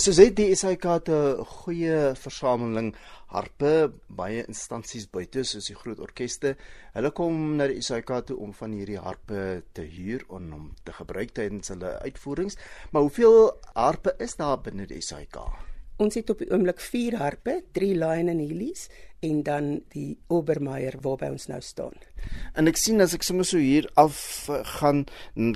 Soos dit die SAK het 'n goeie versameling harpe, baie instansies buite soos die groot orkeste. Hulle kom na die SAK toe om van hierdie harpe te huur en om te gebruik tydens hulle uitvoerings. Maar hoeveel harpe is daar binne die SAK? Ons het op die oomblik 4 harpe, 3 Lion and Heelys en dan die Obermeyer waarby ons nou staan. En ek sien as ek sommer so hier af uh, gaan,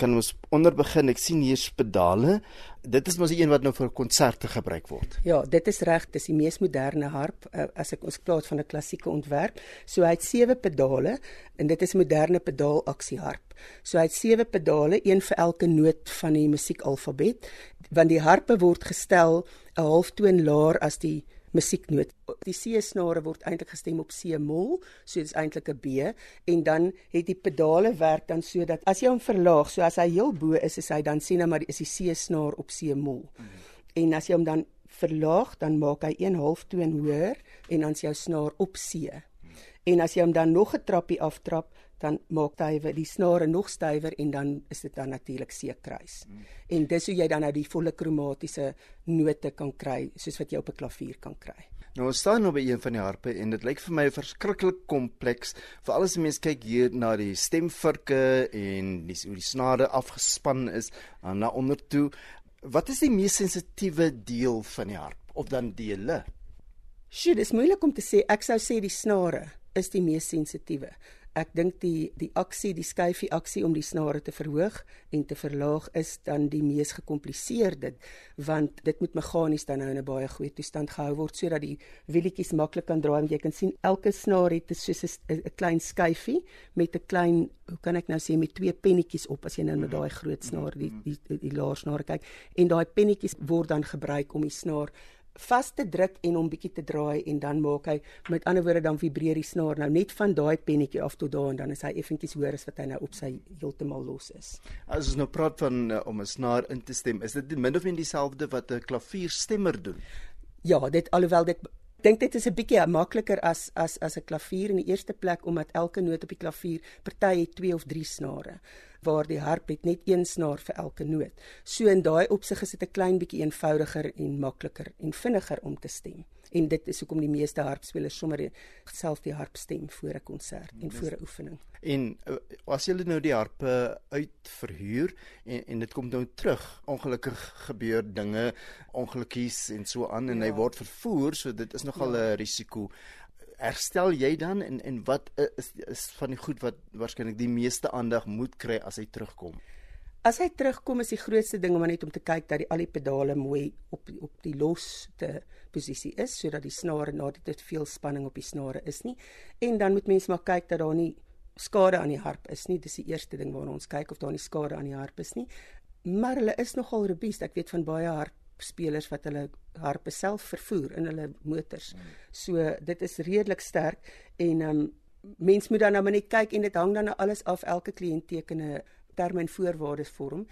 kan ons onder begin. Ek sien hier pedale. Dit is mos die een wat nou vir konserte gebruik word. Ja, dit is reg, dis die mees moderne harp uh, as ek ons praat van 'n klassieke ontwerp. So hy het sewe pedale en dit is moderne pedaalaksieharp. So hy het sewe pedale, een vir elke noot van die musiekalfabet, want die harpe word gestel 'n halftoon laer as die musieknoot. Die C-snare word eintlik gestem op C-mol, so dit is eintlik 'n B en dan het die pedale werk dan sodat as jy hom verlaag, so as hy heel bo is, is hy dan sien nou maar is die C-snaar op C-mol. Mm -hmm. En as jy hom dan verlaag, dan maak hy een halftoon hoër en dan is jou snaar op C. Mm. En as jy hom dan nog 'n trappie aftrap, dan maak hy die snare nog stywer en dan is dit dan natuurlik seekruis. Mm. En dis hoe jy dan nou die volle kromatiese note kan kry soos wat jy op 'n klavier kan kry. Nou ons staan nou by een van die harpe en dit lyk vir my verskriklik kompleks. Veral as mense kyk hier na die stemvirke en die hoe die snare afgespan is na onder toe. Wat is die mees sensitiewe deel van die harp of dan dele? Sjoe, dis moeilik om te sê. Ek sou sê die snare is die mees sensitiewe ek dink die die aksie, die skuifie aksie om die snare te verhoog en te verlaag is dan die mees gekompliseerde want dit moet meganies dan nou in 'n baie goeie toestand gehou word sodat die wielietjies maklik kan draai want jy kan sien elke snaar het soos 'n klein skuifie met 'n klein hoe kan ek nou sê met twee pennetjies op as jy nou met daai groot snaar die die die, die laer snaar kyk. En daai pennetjies word dan gebruik om die snaar vas te druk en hom bietjie te draai en dan maak hy met ander woorde dan vibreer die snaar nou net van daai pennetjie af tot daar en dan is hy effentjies hoor as wat hy nou op sy heeltemal los is. As ons nou praat van uh, om 'n snaar in te stem, is dit min of meer dieselfde wat 'n klavierstemmer doen? Ja, dit alhoewel dit dink dit is 'n bietjie makliker as as as 'n klavier in die eerste plek omdat elke noot op die klavier party het 2 of 3 snare waar die harp het net een snaar vir elke noot. So in daai opsig is dit 'n klein bietjie eenvoudiger en makliker en vinniger om te stem. En dit is hoekom die meeste harpspelers sommer self die harp stem voor 'n konsert en voor 'n oefening. En uh, as jy nou die harpe uitverhuur en en dit kom nou terug, ongelukkig gebeur dinge, ongelukkies en so aan en ja. hy word vervoer, so dit is nogal 'n ja. risiko herstel jy dan en en wat is is van die goed wat waarskynlik die meeste aandag moet kry as hy terugkom? As hy terugkom is die grootste ding om net om te kyk dat die al die pedale mooi op op die loste posisie is sodat die snare na dit veel spanning op die snare is nie. En dan moet mense maar kyk dat daar nie skade aan die harp is nie. Dis die eerste ding waarna ons kyk of daar nie skade aan die harp is nie. Maar hulle is nogal robuust. Ek weet van baie harp spelers wat hulle harpe self vervoer in hulle motors. Mm. So dit is redelik sterk en um, mens moet dan nou net kyk en dit hang dan nou alles af elke kliënt tekene terme en voorwaardes vorm.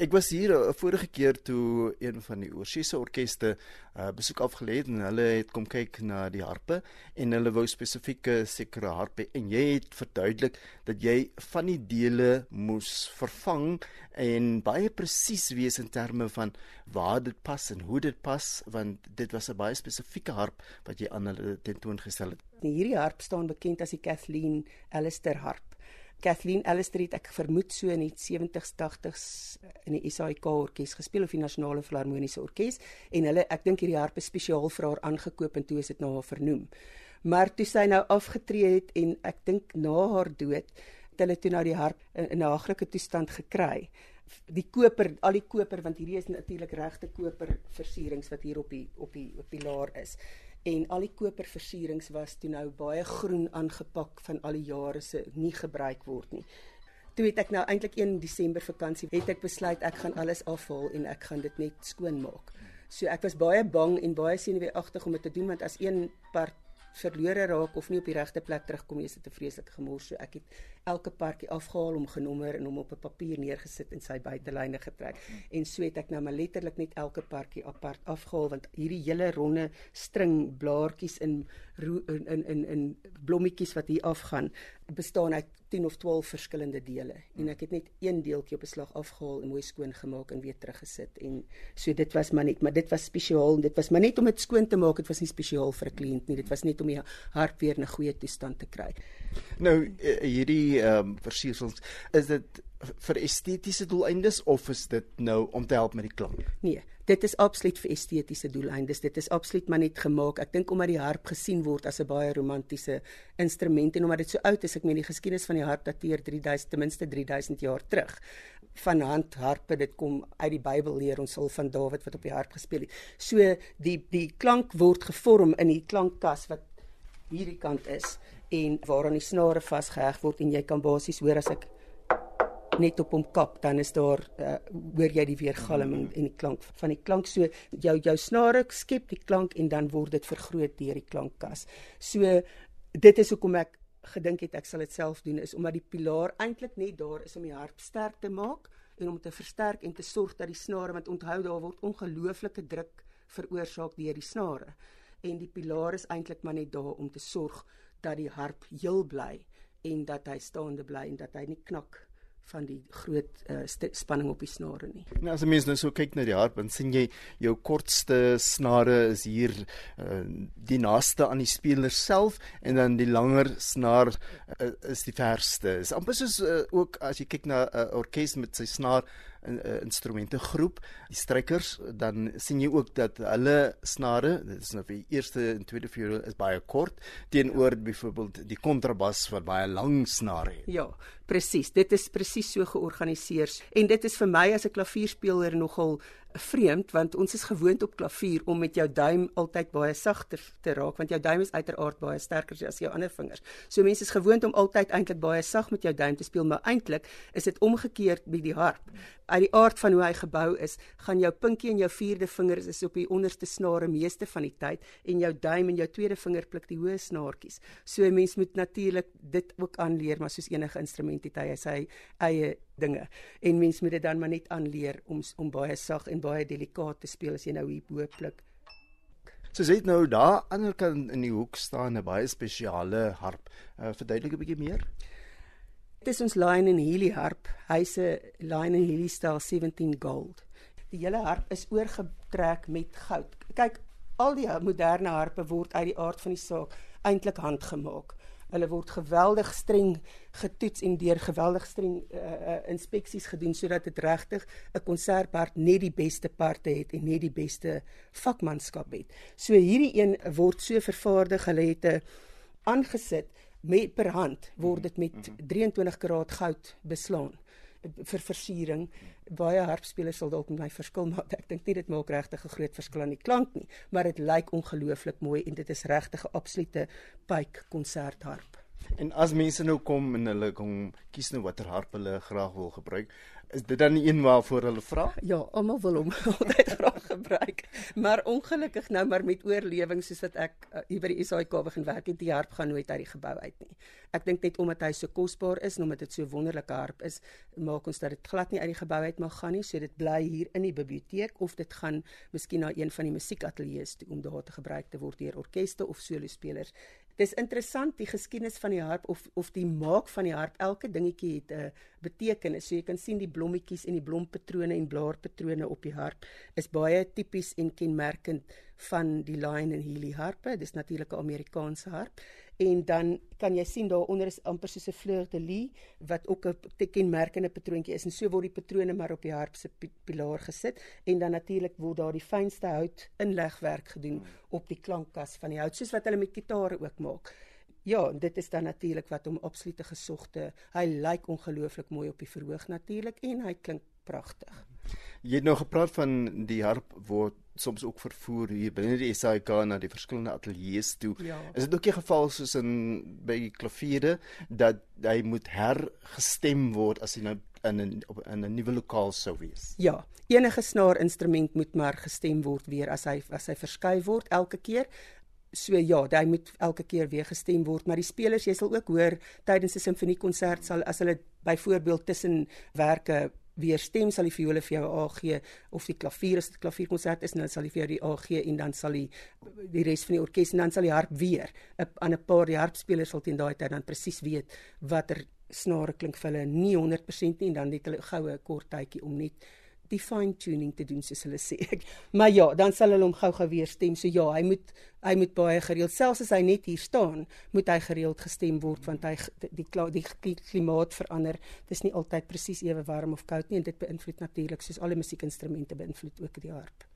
Ek was hier 'n uh, vorige keer toe een van die oorseese orkeste uh, besoek afgelê het en hulle het kom kyk na die harpe en hulle wou spesifieke sekere harpe en jy het verduidelik dat jy van die dele moes vervang en baie presies wees in terme van waar dit pas en hoe dit pas want dit was 'n baie spesifieke harp wat jy aan hulle tentoongestel het. Hierdie harp staan bekend as die Kathleen Alistair harp. Kathleen Alistair het ek vermoed so in die 70s 80s in die SAIK orkes gespeel of die Nasionale Filharmoniese Orkees en hulle ek dink hierdie harp is spesiaal vir haar aangekoop en toe is dit na haar vernoem. Maar toe sy nou afgetree het en ek dink na haar dood het hulle toe nou die harp in 'n haaglike toestand gekry. Die koper, al die koper want hierdie is natuurlik regte koper versierings wat hier op die op die op die laar is en al die koperversierings was toe nou baie groen aangepak van al die jare se nie gebruik word nie. Toe het ek nou eintlik 1 Desember vakansie het ek besluit ek gaan alles afhaal en ek gaan dit net skoon maak. So ek was baie bang en baie senuweeagtig om dit te doen want as een part verlore raak of nie op die regte plek terugkom is dit 'n vreeslike gemors. So ek het elke partjie afgehaal om genommer en hom op 'n papier neergesit en sy buitelyne getrek. En so het ek nou maar letterlik net elke partjie apart afgehaal want hierdie hele ronde string blaartjies in in in in, in blommetjies wat hier afgaan bestaan uit 10 of 12 verskillende dele. En ek het net een deeltjie op 'n slag afgehaal en mooi skoon gemaak en weer teruggesit. En so dit was maar net maar dit was spesiaal dit was maar net om dit skoon te maak dit was nie spesiaal vir 'n kliënt nie dit was net om die harp weer in 'n goeie toestand te kry. Nou eh, ehm um, versiersels is dit vir estetiese doeleindes of is dit nou om te help met die klank nee dit is absoluut vir estetiese doeleindes. Dit is absoluut maar net gemaak. Ek dink omdat die harp gesien word as 'n baie romantiese instrument en omdat dit so oud is, ek meen die geskiedenis van die harp dateer 3000 ten minste 3000 jaar terug. Van handharpe, dit kom uit die Bybel leer ons al van Dawid wat op die harp gespeel het. So die die klank word gevorm in die klankkas wat hierdie kant is en waaraan die snare vasgeheg word en jy kan basies hoor as ek net op hom kap dan is daar uh, hoor jy die weergalm en, en die klank van die klank so jou jou snare skep die klank en dan word dit vergroot deur die klankkas. So dit is hoekom ek gedink het ek sal dit self doen is omdat die pilaar eintlik net daar is om die harp sterk te maak en om te versterk en te sorg dat die snare want onthou daar word ongelooflike druk veroorsaak deur die snare en die pilaar is eintlik maar net daar om te sorg dat die harp heel bly en dat hy staande bly en dat hy nie knak van die groot uh, spanning op die snare nie. Nou as 'n mens nou so kyk na die harp, dan sien jy jou kortste snare is hier uh, die naaste aan die speler self en dan die langer snaar uh, is die verste. Is amper soos uh, ook as jy kyk na 'n uh, orkes met sy snaar 'n uh, instrumente groep, die strykers, dan sien jy ook dat hulle snare, dit is nou vir die eerste en tweede viool is baie kort teenoor byvoorbeeld die kontrabas wat baie lang snare het. Ja, presies. Dit is presies so georganiseer en dit is vir my as 'n klavierspeler nogal vreemd want ons is gewoond op klavier om met jou duim altyd baie sagter te raak want jou duim is uiteraard baie sterker as jou ander vingers. So mense is gewoond om altyd eintlik baie sag met jou duim te speel, maar eintlik is dit omgekeerd met die harp. Uit die aard van hoe hy gebou is, gaan jou pinkie en jou vierde vinger is op die onderste snare meeste van die tyd en jou duim en jou tweede vinger pluk die hoë snaartjies. So 'n mens moet natuurlik dit ook aanleer, maar soos enige instrument het hy sy eie dinge. En mens moet dit dan maar net aanleer om om baie sag en baie delikaat te speel as jy nou hier bo pluk. So sê dit nou daar aan die ander kant in die hoek staan 'n baie spesiale harp. Uh, verduidelik 'n bietjie meer. Dit is ons Lion and Healy harp. Hy's 'n Lion and Healy style 17 gold. Die hele harp is oorgetrek met goud. Kyk, al die moderne harpe word uit die aard van die saak eintlik handgemaak. Hulle word geweldig streng getoets en deur geweldig streng uh, uh, inspeksies gedoen sodat dit regtig 'n konsertpart net die beste parte het en net die beste vakmanskap het. So hierdie een word so vervaardig, hulle het 'n aangesit met per hand word dit met 23 karaat goud beslaan vir versiering. Baie harpspelers sal dalk met my verskil maak. Ek dink nie dit maak regtig 'n groot verskil aan die klank nie, maar dit lyk ongelooflik mooi en dit is regtig 'n absolute pype konsertharp. En as mense nou kom en hulle kom kies nou watter harp hulle graag wil gebruik, is dit dan een waarvoor hulle vra? Ja, almal wil hom altyd graag gebruik. Maar ongelukkig nou maar met oorlewing soos wat ek uh, hier by die SAIK begin werk het, die harp gaan nooit uit die gebou uit nie. Ek dink net omdat hy so kosbaar is en omdat dit so wonderlike harp is, maak ons dat dit glad nie uit die gebou uit mag gaan nie. So dit bly hier in die biblioteek of dit gaan miskien na een van die musiekateljee's toe om daar te gebruik te word deur orkeste of solo spelers. Dis interessant die geskiedenis van die harp of of die maak van die harp. Elke dingetjie het 'n uh, betekenis. So jy kan sien die blommetjies en die blompatrone en blaarpatrone op die harp is baie tipies en kenmerkend van die Lion and Healy harpe. Dis natuurlik 'n Amerikaanse harp en dan kan jy sien daaronder is amper soos 'n fleur de lis wat ook 'n kenmerkende patroontjie is en so word die patrone maar op die harp se pilaar gesit en dan natuurlik word daar die fynste hout inlegwerk gedoen op die klankkas van die hout soos wat hulle met gitare ook maak. Ja, dit is dan natuurlik wat hom absolute gesogte. Hy lyk ongelooflik mooi op die verhoog natuurlik en hy klink pragtig. Jy het nou gepraat van die harp word soms ook vervoer hier binne die SAIK na die verskillende ateljee's toe. Ja. Is dit ook 'n geval soos in by klaviere dat hy moet hergestem word as hy nou in 'n in 'n nuwe lokaal sou wees? Ja, enige snaarinstrument moet maar gestem word weer as hy as hy verskuif word elke keer. So ja, hy moet elke keer weer gestem word, maar die spelers, jy sal ook hoor tydens 'n simfoniekonsert sal as hulle byvoorbeeld tussen werke weer stem sal die viole vir jou A gee of die klavier as dit klavierkonsert is dan sal hy vir jou die A gee en dan sal hy die res van die orkes en dan sal die harp weer. Aan 'n paar die harpspelers sal teen daai tyd dan presies weet watter snare klink vir hulle nie 100% nie en dan net hulle goue kort tydjie om net die fine tuning te doen soos hulle sê. maar ja, dan sal hulle hom gou-gou weer stem. So ja, hy moet hy moet baie gereeld selfs as hy net hier staan, moet hy gereeld gestem word want hy die die, die klimaat verander. Dit is nie altyd presies ewe warm of koud nie en dit beïnvloed natuurlik soos alle musiekinstrumente beïnvloed ook die harp.